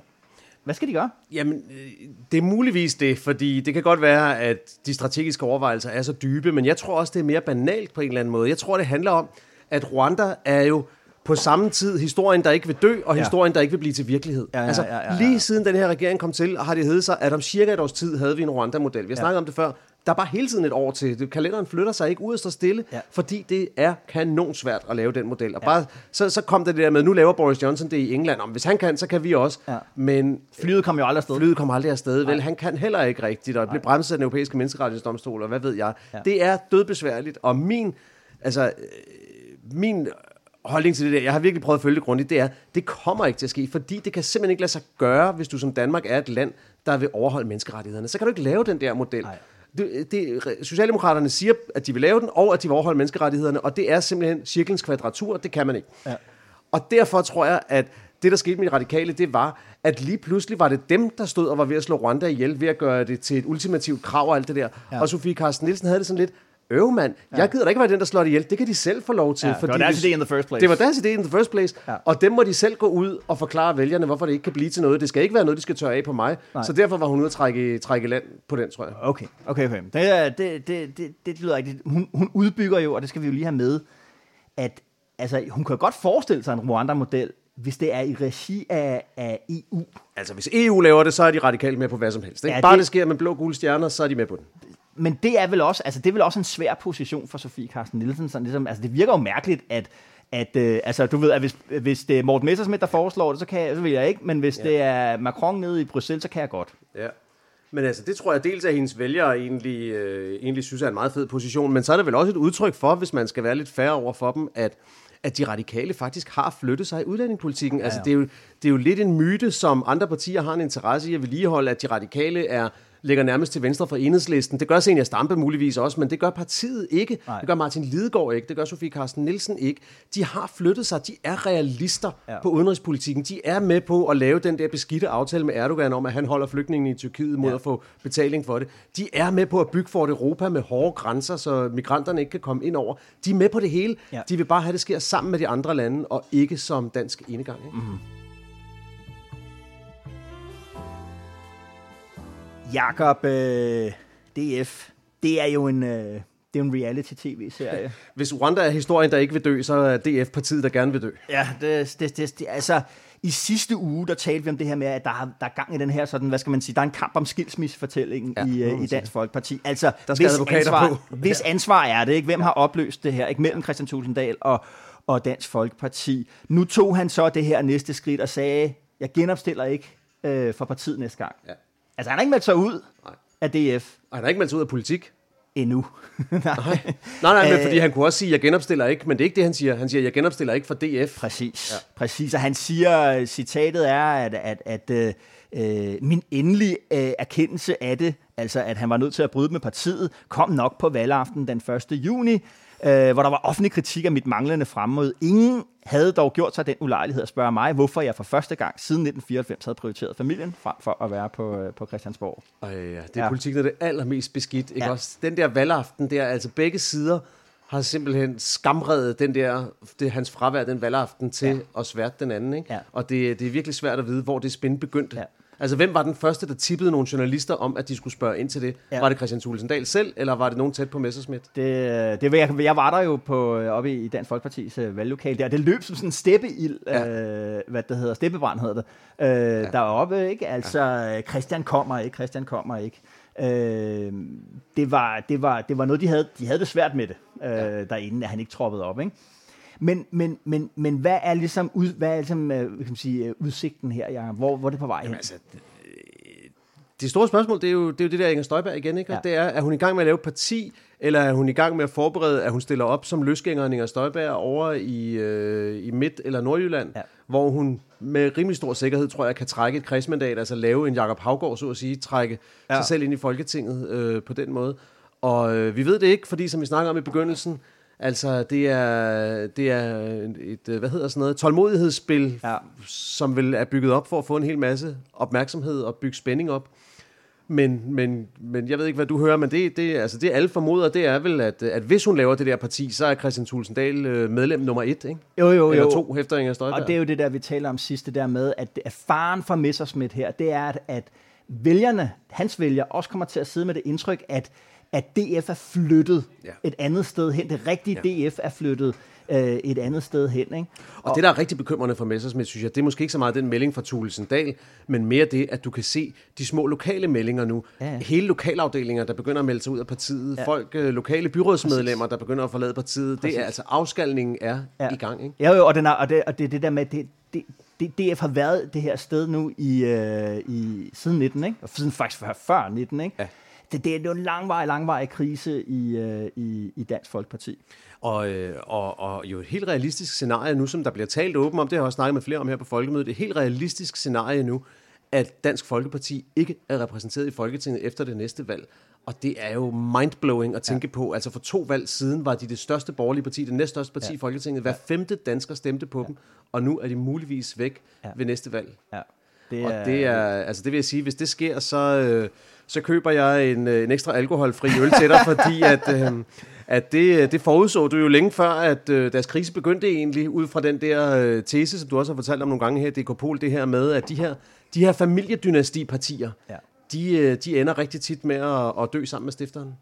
Hvad skal de gøre? Jamen, øh, det er muligvis det, fordi det kan godt være, at de strategiske overvejelser er så dybe, men jeg tror også, det er mere banalt på en eller anden måde. Jeg tror, det handler om, at Rwanda er jo på samme tid historien, der ikke vil dø, og Ja. historien, der ikke vil blive til virkelighed. Ja, ja, altså, ja, ja, ja. lige siden den her regering kom til, har det heddet sig, at om cirka et års tid havde vi en Rwanda-model. Vi har snakket om det før. Der er bare hele tiden et år til. Det- Kalenderen flytter sig ikke ud og står stille, Ja. fordi det er kanon svært at lave den model. Og bare, så, så kom det der med, nu laver Boris Johnson det i England. Om hvis han kan, så kan vi også. Ja. Men Flyet kom jo aldrig afsted. Flyet kommer aldrig afsted, vel? Han kan heller ikke rigtigt, og det blev bremset af den europæiske menneskerettighedsdomstol, og hvad ved jeg. Ja. Ja. Det er dødbesværligt, og min, altså, øh, min holdning til det der, jeg har virkelig prøvet at følge det grundigt, det er, det kommer ikke til at ske, fordi det kan simpelthen ikke lade sig gøre, hvis du som Danmark er et land, der vil overholde menneskerettighederne. Så kan du ikke lave den der model. Nej. Det, det, Socialdemokraterne siger, at de vil lave den, og at de vil overholde menneskerettighederne, og det er simpelthen cirklens kvadratur, det kan man ikke. Ja. Og derfor tror jeg, at det, der skete med de radikale, det var, at lige pludselig var det dem, der stod og var ved at slå Rwanda ihjel, ved at gøre det til et ultimativt krav og alt det der. Ja. Og Sofie Carsten Nielsen havde det sådan lidt, øv mand, jeg gider da ikke være den, der slår det ihjel. Det kan de selv få lov til. Ja, det var deres idé in the first place. Det var deres idé in the first place. Ja. Ja. Og dem må de selv gå ud og forklare vælgerne, hvorfor det ikke kan blive til noget. Det skal ikke være noget, de skal tørre af på mig. Nej. Så derfor var hun ude at trække, trække land på den, tror jeg. Okay, okay, okay. Det, det, det, det, det lyder rigtigt. Hun, hun udbygger jo, og det skal vi jo lige have med, at altså, hun kan godt forestille sig en Rwanda-model, hvis det er i regi af, af EU. Altså, hvis EU laver det, så er de radikalt med på hvad som helst. Ikke? Ja, Ja, Bare det- det sker med blå gule stjerner, så er de med på den. Men det er vel også, altså det er vel også en svær position for Sofie Carsten Nielsen. Sådan ligesom, altså det virker jo mærkeligt, at at øh, altså, du ved, at hvis, hvis det er Morten Messersmith, der foreslår det, så, kan jeg, så vil jeg ikke, men hvis ja. det er Macron nede i Bruxelles, så kan jeg godt. Ja. Men altså, det tror jeg dels, at hendes vælgere egentlig, øh, egentlig synes er en meget fed position, men så er det vel også et udtryk for, hvis man skal være lidt færre over for dem, at at de radikale faktisk har flyttet sig i udlændingepolitikken. Ja, ja. Altså, det er, jo, det er jo lidt en myte, som andre partier har en interesse i at vedligeholde, at de radikale er ligger nærmest til venstre for enhedslisten. Det gør Senior Stampe muligvis også, men det gør partiet ikke. Nej. Det gør Martin Lidegaard ikke. Det gør Sofie Carsten Nielsen ikke. De har flyttet sig. De er realister ja. på udenrigspolitikken. De er med på at lave den der beskidte aftale med Erdogan om, at han holder flygtningen i Tyrkiet mod ja. at få betaling for det. De er med på at bygge for Europa med hårde grænser, så migranterne ikke kan komme ind over. De er med på det hele. Ja. De vil bare have, at det sker sammen med de andre lande, og ikke som dansk enegang. Ikke? Mm-hmm. Jakob øh, DF, det er jo en... Øh, det er en reality-tv-serie. (laughs) Hvis Rwanda er historien, der ikke vil dø, så er DF partiet, der gerne vil dø. Ja, det, det, det, det altså, i sidste uge, der talte vi om det her med, at der, har, der er gang i den her sådan, hvad skal man sige, der er en kamp om skilsmissefortællingen ja, i, uh, i Dansk Folkeparti. Altså, der skal hvis ansvar, på. hvis ansvar er det, ikke? Hvem har opløst det her, ikke? Mellem Christian Tulsendal og, og Dansk Folkeparti. Nu tog han så det her næste skridt og sagde, jeg genopstiller ikke øh, for partiet næste gang. Ja. Altså, han har ikke meldt sig ud nej. af DF. Og han har ikke meldt sig ud af politik. Endnu. (laughs) nej. nej, nej, men fordi han kunne også sige, jeg genopstiller ikke, men det er ikke det, han siger. Han siger, jeg genopstiller ikke for DF. Præcis, ja. præcis. Og han siger, citatet er, at, at, at øh, øh, min endelige øh, erkendelse af det, altså at han var nødt til at bryde med partiet, kom nok på valgaften den 1. juni, øh, hvor der var offentlig kritik af mit manglende fremmøde. Ingen havde dog gjort sig den ulejlighed at spørge mig, hvorfor jeg for første gang siden 1994 havde prioriteret familien frem for at være på, øh, på Christiansborg. Øh, det er ja. politik, der er det allermest beskidt. Ikke? Ja. Også den der valgaften, der altså begge sider har simpelthen skamredet den der, det, hans fravær den valgaften til ja. at svært den anden. Ikke? Ja. Og det, det er virkelig svært at vide, hvor det spænd begyndte. Ja. Altså, hvem var den første, der tippede nogle journalister om, at de skulle spørge ind til det? Ja. Var det Christian Tulsendal selv, eller var det nogen tæt på Messerschmidt? Det, det, jeg, jeg var der jo på, oppe i Dansk Folkepartis valglokale der. Det løb som sådan en steppeild, ja. uh, hvad det hedder, steppebrand hedder det, uh, ja. deroppe, ikke? Altså, ja. Christian kommer ikke, Christian kommer ikke. Uh, det, var, det, var, det var noget, de havde, de havde det svært med det, uh, ja. derinde, at han ikke troppede op, ikke? Men, men, men, men hvad er ligesom, ud, hvad er ligesom øh, kan man sige, øh, udsigten her, Jacob? Hvor, hvor er det på vej hen? Jamen, altså, det store spørgsmål, det er jo det, er jo det der Inger Støjberg igen, ikke? Ja. det er, er hun i gang med at lave parti, eller er hun i gang med at forberede, at hun stiller op som løsgænger Inger Støjberg over i, øh, i Midt- eller Nordjylland, ja. hvor hun med rimelig stor sikkerhed, tror jeg, kan trække et kredsmandat, altså lave en Jakob Havgård, så at sige, trække ja. sig selv ind i Folketinget øh, på den måde. Og øh, vi ved det ikke, fordi som vi snakker om i begyndelsen, Altså, det er, det er et, hvad hedder sådan noget, tålmodighedsspil, ja. som vil er bygget op for at få en hel masse opmærksomhed og bygge spænding op. Men, men, men jeg ved ikke, hvad du hører, men det, det, altså det alle formoder, det er vel, at, at hvis hun laver det der parti, så er Christian Tulsendal øh, medlem nummer et, ikke? Jo, jo, Eller jo. to, efter Inger Støjberg. Og det er jo det der, vi taler om sidste der med, at, at faren for Messersmith her, det er, at, at vælgerne, hans vælger, også kommer til at sidde med det indtryk, at at DF er flyttet ja. et andet sted hen. Det rigtige ja. DF er flyttet øh, et andet sted hen. Ikke? Og, og det, der er rigtig bekymrende for Messersmith, synes jeg, det er måske ikke så meget den melding fra Thulesen Dahl, men mere det, at du kan se de små lokale meldinger nu. Ja. Hele lokalafdelinger, der begynder at melde sig ud af partiet. Ja. Folk, øh, lokale byrådsmedlemmer, Præcis. der begynder at forlade partiet. Præcis. Det er altså, afskalningen er ja. i gang. Ikke? Ja, jo, og, den er, og, det, og det, det der med, det, det, DF har været det her sted nu i, øh, i siden 19, ikke? Og siden faktisk før, før 19, ikke? Ja det, det er jo en langvarig, langvarig krise i, øh, i, i Dansk Folkeparti. Og, øh, og, og jo et helt realistisk scenarie nu, som der bliver talt åben om, det har jeg også snakket med flere om her på Folkemødet, et helt realistisk scenarie nu, at Dansk Folkeparti ikke er repræsenteret i Folketinget efter det næste valg. Og det er jo mindblowing at tænke ja. på. Altså for to valg siden var de det største borgerlige parti, det næststørste parti ja. i Folketinget. Hver femte dansker stemte på ja. dem, og nu er de muligvis væk ja. ved næste valg. Ja. Det er, og det er, altså det vil jeg sige, hvis det sker, så, øh, så køber jeg en, øh, en ekstra alkoholfri øl til dig, fordi at, øh, at det, det forudså du jo længe før, at øh, deres krise begyndte egentlig, ud fra den der øh, tese, som du også har fortalt om nogle gange her, DK Pol, det her med, at de her, de her familiedynastipartier, ja. de, øh, de ender rigtig tit med at, at dø sammen med stifteren.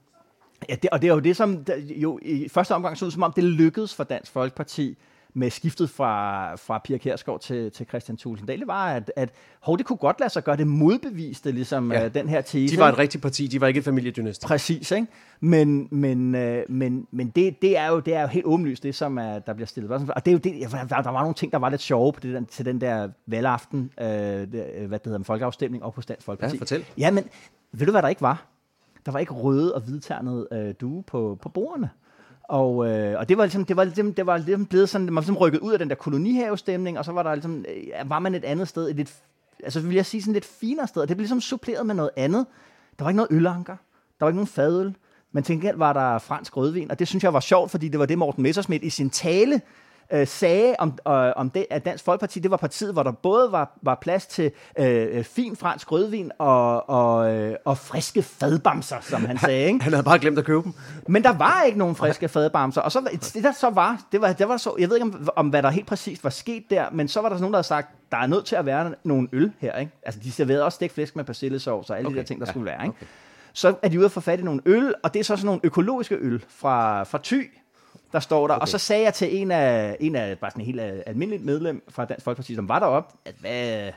Ja, det, og det er jo det, som der, jo i første omgang så ud som om, det lykkedes for Dansk Folkeparti med skiftet fra, fra Pia Kjærsgaard til, til Christian Thulesen Dahl, det var, at, at hov, det kunne godt lade sig gøre, det modbeviste ligesom ja. uh, den her tese. De var et rigtigt parti, de var ikke et familiedynasti. Præcis, ikke? Men, men, uh, men, men det, det, er jo, det er jo helt åbenlyst, det som er, der bliver stillet. Og det er jo det, der, der var nogle ting, der var lidt sjove på det, der, til den der valgaften, uh, det, hvad det hedder, en folkeafstemning op hos Dansk Folkeparti. Ja, fortæl. Ja, men ved du, hvad der ikke var? Der var ikke røde og hvidternet øh, due på, på bordene. Og, øh, og det var ligesom, det var ligesom, det var ligesom blevet sådan, man var ligesom rykket ud af den der kolonihavestemning, og så var der ligesom, øh, var man et andet sted, et lidt, altså vil jeg sige sådan lidt finere sted, og det blev ligesom suppleret med noget andet. Der var ikke noget ølanker, der var ikke nogen fadøl, men til gengæld var der fransk rødvin, og det synes jeg var sjovt, fordi det var det Morten Messersmith i sin tale øh, sagde om, øh, om det, at Dansk Folkeparti, det var partiet, hvor der både var, var plads til øh, fin fransk rødvin og, og, øh, og friske fadbamser, som han sagde. Ikke? Han havde bare glemt at købe dem. Men der var ikke nogen friske fadbamser, og så, det der så var, det var, det var så, jeg ved ikke om, om hvad der helt præcist var sket der, men så var der nogen, der havde sagt, der er nødt til at være nogle øl her. Ikke? Altså, de serverede også stegt flæsk med persillesovs og alle okay, de der ting, der ja, skulle være. Ikke? Okay. Så er de ude at få fat i nogle øl, og det er så sådan nogle økologiske øl fra, fra Thy, der står der. Okay. Og så sagde jeg til en af, en af bare sådan en helt almindelig medlem fra Dansk Folkeparti, som var deroppe, at hvad,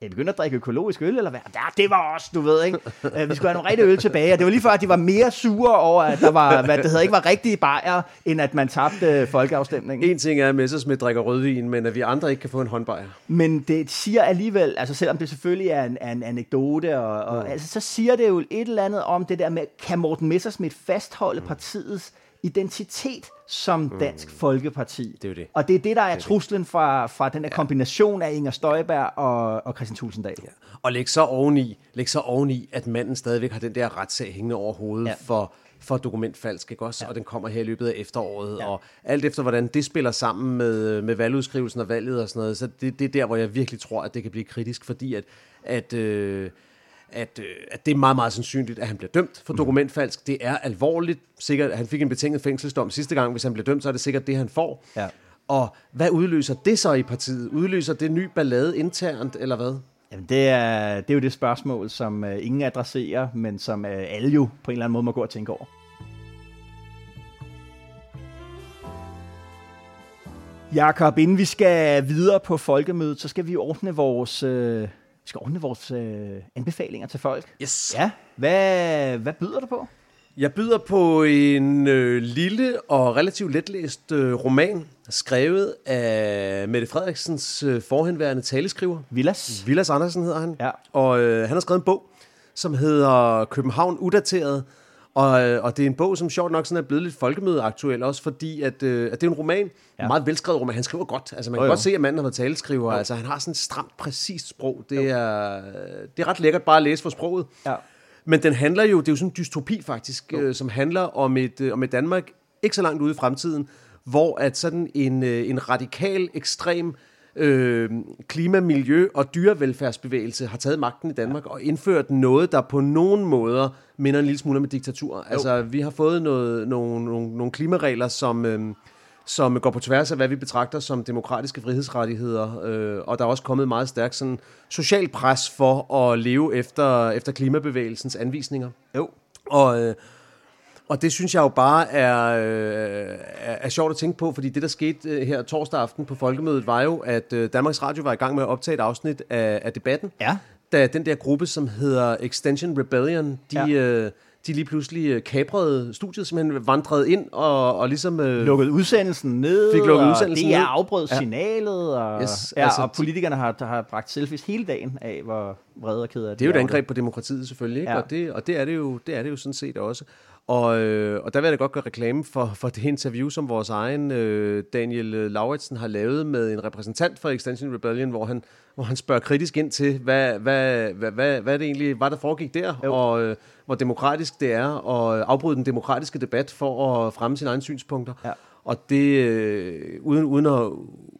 jeg begyndte at drikke økologisk øl, eller hvad? Ja, det var også, du ved, ikke? Øh, vi skulle have nogle rigtige øl tilbage, og det var lige før, at de var mere sure over, at der var, hvad det hedder, ikke var rigtige bajer, end at man tabte folkeafstemningen. En ting er, at Messersmith drikker rødvin, men at vi andre ikke kan få en håndbajer. Men det siger alligevel, altså selvom det selvfølgelig er en, en anekdote, og, og mm. altså, så siger det jo et eller andet om det der med, kan Morten Messersmith fastholde mm. Identitet som mm. Dansk mm. Folkeparti. Det er det. Og det er det, der er, er truslen fra, fra den der ja. kombination af Inger Støjberg og, og Christian Tulsendal. Ja. Og læg så, oveni, læg så oveni, at manden stadigvæk har den der retssag hængende over hovedet ja. for, for dokumentfalsk, ikke også? Ja. Og den kommer her i løbet af efteråret. Ja. Og alt efter, hvordan det spiller sammen med, med valgudskrivelsen og valget og sådan noget, så det, det er der, hvor jeg virkelig tror, at det kan blive kritisk, fordi at, at øh, at, øh, at det er meget, meget sandsynligt, at han bliver dømt for mhm. dokumentfalsk. Det er alvorligt. Sikkert, han fik en betinget fængselsdom sidste gang. Hvis han bliver dømt, så er det sikkert det, han får. Ja. Og hvad udløser det så i partiet? Udløser det ny ballade internt, eller hvad? Jamen, det er, det er jo det spørgsmål, som uh, ingen adresserer, men som uh, alle jo på en eller anden måde må gå og tænke over. Jakob, inden vi skal videre på folkemødet, så skal vi ordne vores, øh, skal ordne vores øh, anbefalinger til folk. Yes. Ja. Hvad, hvad byder du på? Jeg byder på en øh, lille og relativt letlæst øh, roman, skrevet af Mette Frederiksens øh, forhenværende taleskriver. Villas. Villas Andersen hedder han. Ja. Og øh, han har skrevet en bog, som hedder København Udateret, og, øh, og det er en bog, som sjovt nok sådan er blevet lidt folkemødeaktuel, også fordi, at, øh, at det er en roman, ja. en meget velskrevet roman. Han skriver godt. Altså, man kan oh, godt se, at manden har været taleskriver. Altså, han har sådan et stramt, præcist sprog. Det er, det er ret lækkert bare at læse for sproget. Ja. Men den handler jo, det er jo sådan en dystopi faktisk, øh, som handler om et, øh, om et Danmark ikke så langt ude i fremtiden, hvor at sådan en, øh, en radikal, ekstrem øh, klima-, miljø- og dyrevelfærdsbevægelse har taget magten i Danmark og indført noget, der på nogen måder minder en lille smule med diktatur. Jo. Altså, vi har fået noget, nogle, nogle, nogle klimaregler, som... Øh, som går på tværs af, hvad vi betragter som demokratiske frihedsrettigheder. Øh, og der er også kommet meget stærkt sådan, social pres for at leve efter, efter klimabevægelsens anvisninger. Jo. Og, øh, og det synes jeg jo bare er, øh, er, er sjovt at tænke på, fordi det, der skete øh, her torsdag aften på Folkemødet, var jo, at øh, Danmarks Radio var i gang med at optage et afsnit af, af debatten. Ja. Da den der gruppe, som hedder Extension Rebellion, de... Ja. Øh, de lige pludselig øh, kabrede studiet, simpelthen vandrede ind og, og ligesom... Øh, lukket udsendelsen ned, fik lukket udsendelsen det er afbrød ja. signalet, og, yes, ja, altså, og politikerne har, har bragt selfies hele dagen af, hvor vrede og ked af det. Det er jo et angreb på demokratiet selvfølgelig, ikke? Ja. Og, det, og det, er det, jo, det er det jo sådan set også. Og, øh, og der vil jeg da godt gøre reklame for, for det interview, som vores egen øh, Daniel Lauritsen har lavet med en repræsentant for Extension Rebellion, hvor han, hvor han spørger kritisk ind til, hvad, hvad, hvad, hvad, hvad det egentlig var, der foregik der, jo. og øh, hvor demokratisk det er at afbryde den demokratiske debat for at fremme sine egne synspunkter. Ja. Og det, øh, uden, uden, at,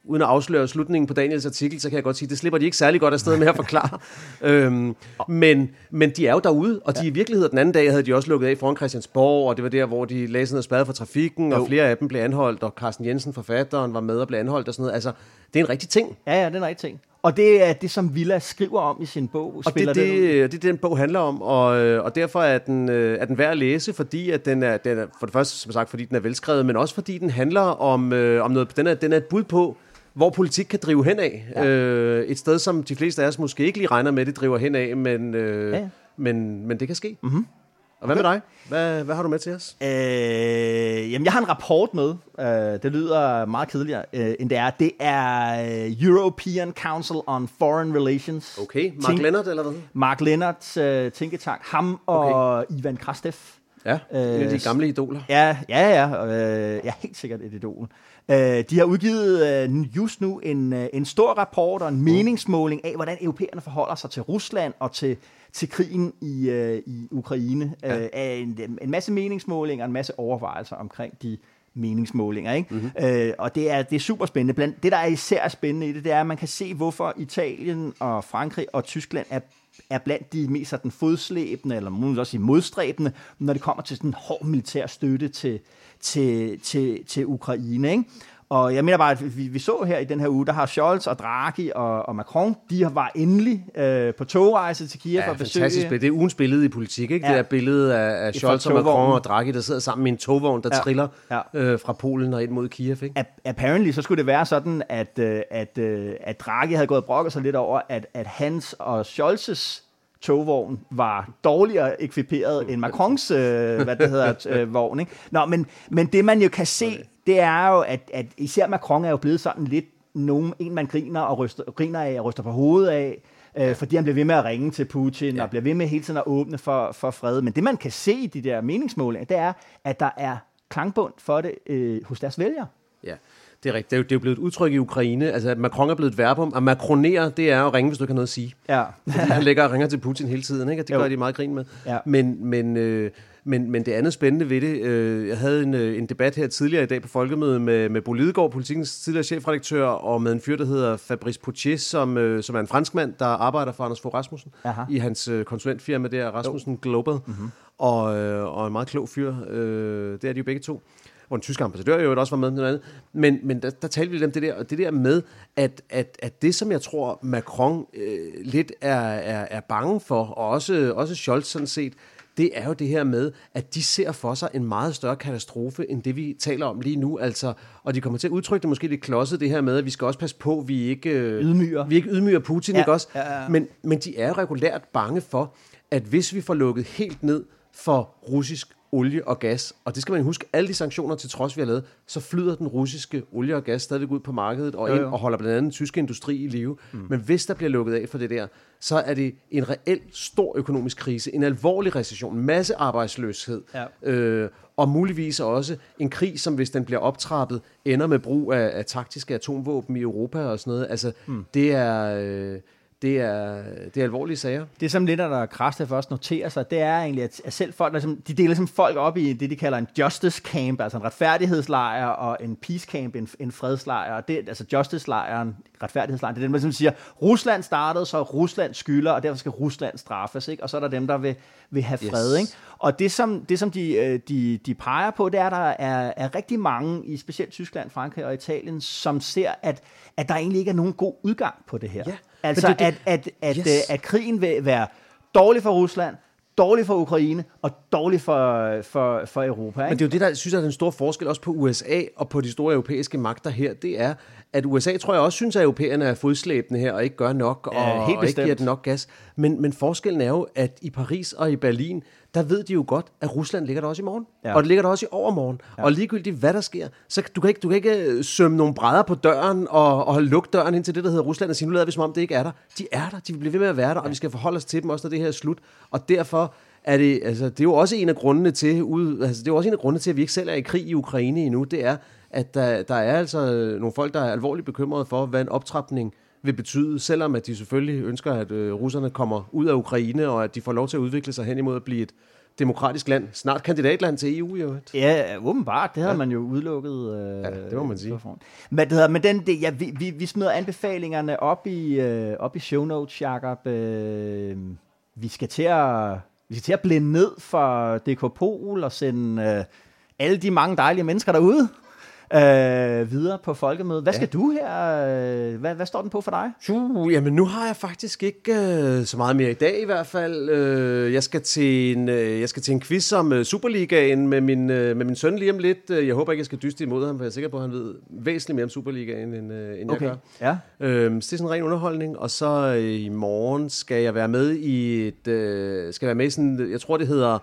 uden at afsløre slutningen på Daniels artikel, så kan jeg godt sige, det slipper de ikke særlig godt afsted med at forklare. (laughs) øhm, men, men de er jo derude, og de ja. i virkeligheden den anden dag havde de også lukket af foran Christiansborg, og det var der, hvor de lagde sådan noget spade for trafikken, jo. og flere af dem blev anholdt, og Carsten Jensen, forfatteren, var med og blev anholdt og sådan noget. Altså, det er en rigtig ting. Ja, ja, det er en rigtig ting. Og det er det, som Villa skriver om i sin bog. Og det, det, det, det den bog handler om, og, og derfor er den, er den værd at læse, fordi at den er, den er, for det første, som sagt, fordi den er velskrevet, men også fordi den handler om, øh, om noget, den er, den er et bud på, hvor politik kan drive hen af. Ja. Øh, et sted, som de fleste af os måske ikke lige regner med, det driver hen af, men, øh, ja, men, men det kan ske. Mm-hmm. Og hvad okay. med dig? Hvad, hvad har du med til os? Øh, jamen, jeg har en rapport med. Øh, det lyder meget kedeligere, øh, end det er. Det er øh, European Council on Foreign Relations. Okay, Mark Think, Lennart eller hvad? Mark Lennarts øh, tænketank. Ham og okay. Ivan Krastev. Ja, øh, de gamle idoler. Ja, ja, ja. Øh, ja, helt sikkert et idol. Øh, de har udgivet øh, just nu en, øh, en stor rapport og en meningsmåling af, hvordan europæerne forholder sig til Rusland og til, til krigen i, øh, i Ukraine. Ja. Øh, en, en masse meningsmålinger og en masse overvejelser omkring de meningsmålinger. Ikke? Mm-hmm. Øh, og det er, det er super spændende. Blandt, det, der er især spændende i det, det er, at man kan se, hvorfor Italien og Frankrig og Tyskland er er blandt de mest sådan fodslæbende, eller måske også sige modstræbende, når det kommer til sådan hård militær støtte til, til, til, til Ukraine. Ikke? Og jeg mener bare, at vi, vi så her i den her uge, der har Scholz og Draghi og, og Macron, de var endelig øh, på togrejse til Kiev ja, for at besøge... fantastisk Det er ugens billede i politik, ikke? Ja. Det er billedet af, af Scholz og Macron og Draghi, der sidder sammen med en togvogn, der ja. triller ja. Øh, fra Polen og ind mod Kiev, ikke? Apparently, så skulle det være sådan, at, øh, at, øh, at Draghi havde gået og brokket sig lidt over, at, at hans og Scholz's togvogn var dårligere ekviperet end Macrons øh, hvad det hedder, (laughs) øh, vogn. Ikke? Nå, men, men det man jo kan se, det er jo, at, at især Macron er jo blevet sådan lidt nogen, en man griner, og ryster, griner af og ryster på hovedet af, øh, fordi han bliver ved med at ringe til Putin, ja. og bliver ved med hele tiden at åbne for, for fred. Men det man kan se i de der meningsmålinger, det er, at der er klangbund for det øh, hos deres vælgere. Det er rigtigt. Det er jo, det er jo blevet et udtryk i Ukraine. Altså, at Macron er blevet et verbum. At makronere, det er at ringe, hvis du ikke har noget at sige. Ja. Fordi han lægger og ringer til Putin hele tiden, ikke? Og det jo. gør de meget grin med. Ja. Men, men, øh, men, men det andet spændende ved det, øh, jeg havde en, øh, en debat her tidligere i dag på Folkemødet med, med Bo Lidegaard, politikens tidligere chefredaktør, og med en fyr, der hedder Fabrice Poutier, som, øh, som er en franskmand, der arbejder for Anders Fogh Rasmussen Aha. i hans øh, konsulentfirma der, Rasmussen jo. Global. Mm-hmm. Og, øh, og en meget klog fyr. Øh, det er de jo begge to hvor en tysk ambassadør jo også var med, noget andet. men, men der, der talte vi lidt om det der, og det der med, at, at, at det, som jeg tror, Macron øh, lidt er, er, er bange for, og også, også Scholz sådan set, det er jo det her med, at de ser for sig en meget større katastrofe, end det vi taler om lige nu. Altså, og de kommer til at udtrykke det måske lidt klodset, det her med, at vi skal også passe på, at vi ikke øh, ydmyger, vi ikke ydmyger Putin, ja, ikke også? Ja, ja. Men, men de er regulært bange for, at hvis vi får lukket helt ned for russisk olie og gas. Og det skal man huske, alle de sanktioner til trods vi har lavet, så flyder den russiske olie og gas stadigvæk ud på markedet og, ind, og holder blandt andet den tyske industri i live. Mm. Men hvis der bliver lukket af for det der, så er det en reelt stor økonomisk krise, en alvorlig recession, masse arbejdsløshed, ja. øh, og muligvis også en krig, som hvis den bliver optrappet, ender med brug af, af taktiske atomvåben i Europa og sådan noget. Altså, mm. det er... Øh, det er, det er alvorlige sager. Det, som lidt der Kraste først noterer sig, det er egentlig, at selv folk, der, de deler ligesom folk op i det, de kalder en justice camp, altså en retfærdighedslejr, og en peace camp, en, en fredslejr. Og det, altså justice-lejren, retfærdighedslejren, det er dem, der siger, Rusland startede, så Rusland skylder, og derfor skal Rusland straffes. Ikke? Og så er der dem, der vil, vil have fred. Yes. Ikke? Og det, som, det, som de, øh, de, de peger på, det er, at der er, er rigtig mange, i specielt Tyskland, Frankrig og Italien, som ser, at, at der egentlig ikke er nogen god udgang på det her. Ja. Altså, det, det, at, at, at, yes. at, at krigen vil være dårlig for Rusland, dårlig for Ukraine og dårlig for, for, for Europa. Ikke? Men det er jo det, der synes jeg er den store forskel også på USA og på de store europæiske magter her. Det er, at USA tror jeg også synes, at europæerne er fodslæbende her og ikke gør nok og, ja, helt og ikke giver den nok gas. Men, men forskellen er jo, at i Paris og i Berlin, der ved de jo godt, at Rusland ligger der også i morgen. Ja. Og det ligger der også i overmorgen. Ja. Og ligegyldigt hvad der sker, så du kan ikke, du kan ikke øh, sømme nogle brædder på døren og, og lukke døren ind til det, der hedder Rusland og sige, nu lader vi som om det ikke er der. De er der, de vil blive ved med at være der, ja. og vi skal forholde os til dem også, når det her er slut. Og derfor er det, altså, det er jo også en af grundene til, ud, altså, det er jo også en af grundene til, at vi ikke selv er i krig i Ukraine endnu. Det er, at der, der er altså nogle folk, der er alvorligt bekymrede for, hvad en optrapning vil betyde, selvom at de selvfølgelig ønsker, at øh, russerne kommer ud af Ukraine, og at de får lov til at udvikle sig hen imod at blive et demokratisk land. Snart kandidatland til EU, jo. Ja, åbenbart. Det havde ja. man jo udelukket. Øh, ja, det må man sige. Men, det hedder, men den, det, ja, vi, vi, vi smider anbefalingerne op i, øh, op i show notes, Jacob. Øh, vi skal til at vi skal til at blinde ned for DK Pol og sende øh, alle de mange dejlige mennesker derude øh, videre på folkemødet. Hvad skal du her? øh, Hvad, hvad står den på for dig? Uh, jamen nu har jeg faktisk ikke øh, så meget mere i dag i hvert fald. Øh, jeg, skal til en, øh, jeg skal til en quiz om øh, Superligaen med min, øh, med min søn lige om lidt. Øh, Jeg håber ikke, jeg skal dyste imod ham, for jeg er sikker på, at han ved væsentligt mere om Superligaen, end, øh, end Okay. jeg gør. Ja. Øhm, så det er sådan en ren underholdning, og så øh, i morgen skal jeg være med i et, øh, skal være med i sådan, jeg tror det hedder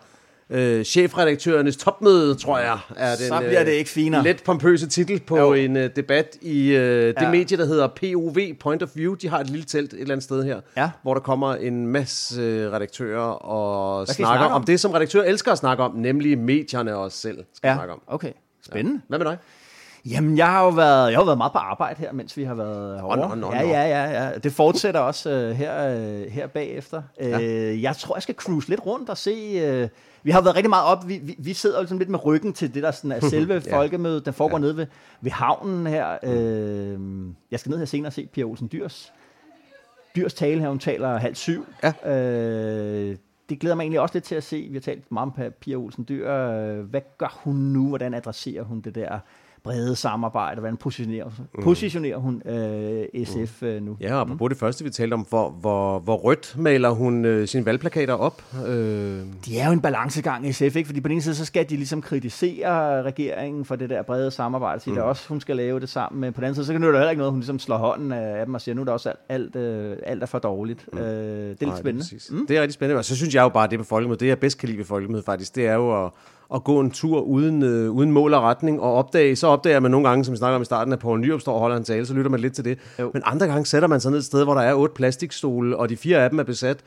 øh, chefredaktørernes topmøde, tror jeg, er den Så bliver det ikke finere. let pompøse titel på Jo. en øh, debat i øh, det Ja. medie, der hedder POV, Point of View. De har et lille telt et eller andet sted her, Ja. hvor der kommer en masse øh, redaktører og I snakker snakke om? om? det, som redaktører elsker at snakke om, nemlig medierne også selv skal Ja, snakke om. okay. Spændende. Hvad med dig? Jamen, jeg har jo været, jeg har været meget på arbejde her, mens vi har været herovre. nå, nå, ja, nå. ja, ja, ja. Det fortsætter også øh, her, øh, her bagefter. Ja. Øh, jeg tror, jeg skal cruise lidt rundt og se... Øh, vi har været rigtig meget op. Vi, vi, vi sidder jo ligesom lidt med ryggen til det, der sådan er (laughs) selve Ja. folkemødet. Den foregår ja. nede ved, ved havnen her. Øh, jeg skal ned her senere og se Pia Olsen Dyrs. Dyrs tale her, hun taler halv syv. Ja. Øh, det glæder mig egentlig også lidt til at se. Vi har talt meget om Pia Olsen Dyr. Øh, Hvad gør hun nu? Hvordan adresserer hun det der brede samarbejde? Hvordan positionerer, mm. positionerer hun øh, SF øh, nu? Ja, og apropos det første, vi talte om, hvor, hvor, hvor rødt maler hun øh, sine valgplakater op. Øh, De er jo en balancegang i SF, ikke? Fordi på den ene side, så skal de ligesom kritisere regeringen for det der brede samarbejde, sige, mm. det er også, hun skal lave det sammen. Men på den anden side, så kan det jo heller ikke noget, hun ligesom slår hånden af dem og siger, nu er det også alt, alt, øh, alt er for dårligt. Mm. Øh, det er lidt Nej, spændende. Det er, mm. det er rigtig spændende. Og så synes jeg jo bare, at det på folkemødet, det jeg bedst kan lide ved folkemødet faktisk, det er jo at, at gå en tur uden, øh, uden mål og retning og opdage. Så opdager man nogle gange, som vi snakker om i starten, at Poul Nyrup står og holder en tale, så lytter man lidt til det. Jo. Men andre gange sætter man sig ned et sted, hvor der er otte plastikstole, og de fire af dem er besat.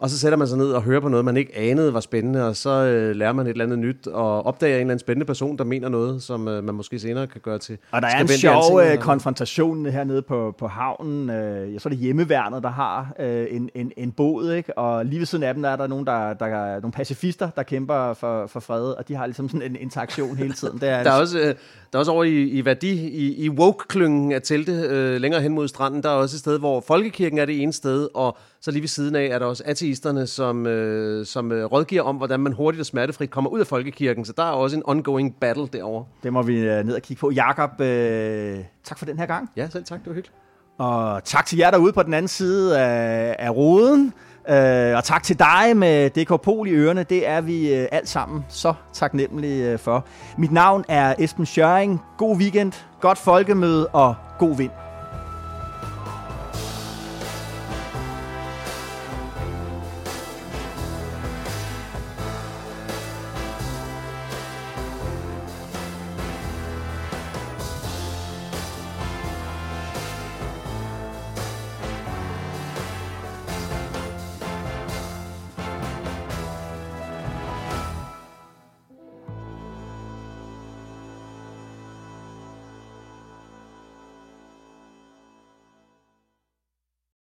Og så sætter man sig ned og hører på noget, man ikke anede var spændende, og så øh, lærer man et eller andet nyt, og opdager en eller anden spændende person, der mener noget, som øh, man måske senere kan gøre til Og der er en sjov øh, konfrontation hernede på, på havnen. Øh, jeg tror, det er hjemmeværnet, der har øh, en, en, en båd, ikke? og lige ved siden af dem der er der nogen, der, der er nogle pacifister, der kæmper for, for fred, og de har ligesom sådan en interaktion hele tiden. Det er, Der er også, øh, der er også over i, i Værdi, i, i Woke-klyngen af telte, øh, længere hen mod stranden, der er også et sted, hvor Folkekirken er det ene sted, og så lige ved siden af er der også ateisterne, som, øh, som øh, rådgiver om, hvordan man hurtigt og smertefrit kommer ud af Folkekirken. Så der er også en ongoing battle derovre. det må vi øh, ned og kigge på. Jakob, øh, tak for den her gang. Ja, selv tak, det var hyggeligt. Og tak til jer derude på den anden side af, af roden. Øh, og tak til dig med DK Pol i ørerne. Det er vi øh, alt sammen så taknemmelige øh, for. Mit navn er Esben Schøring. God weekend, godt folkemøde og god vind.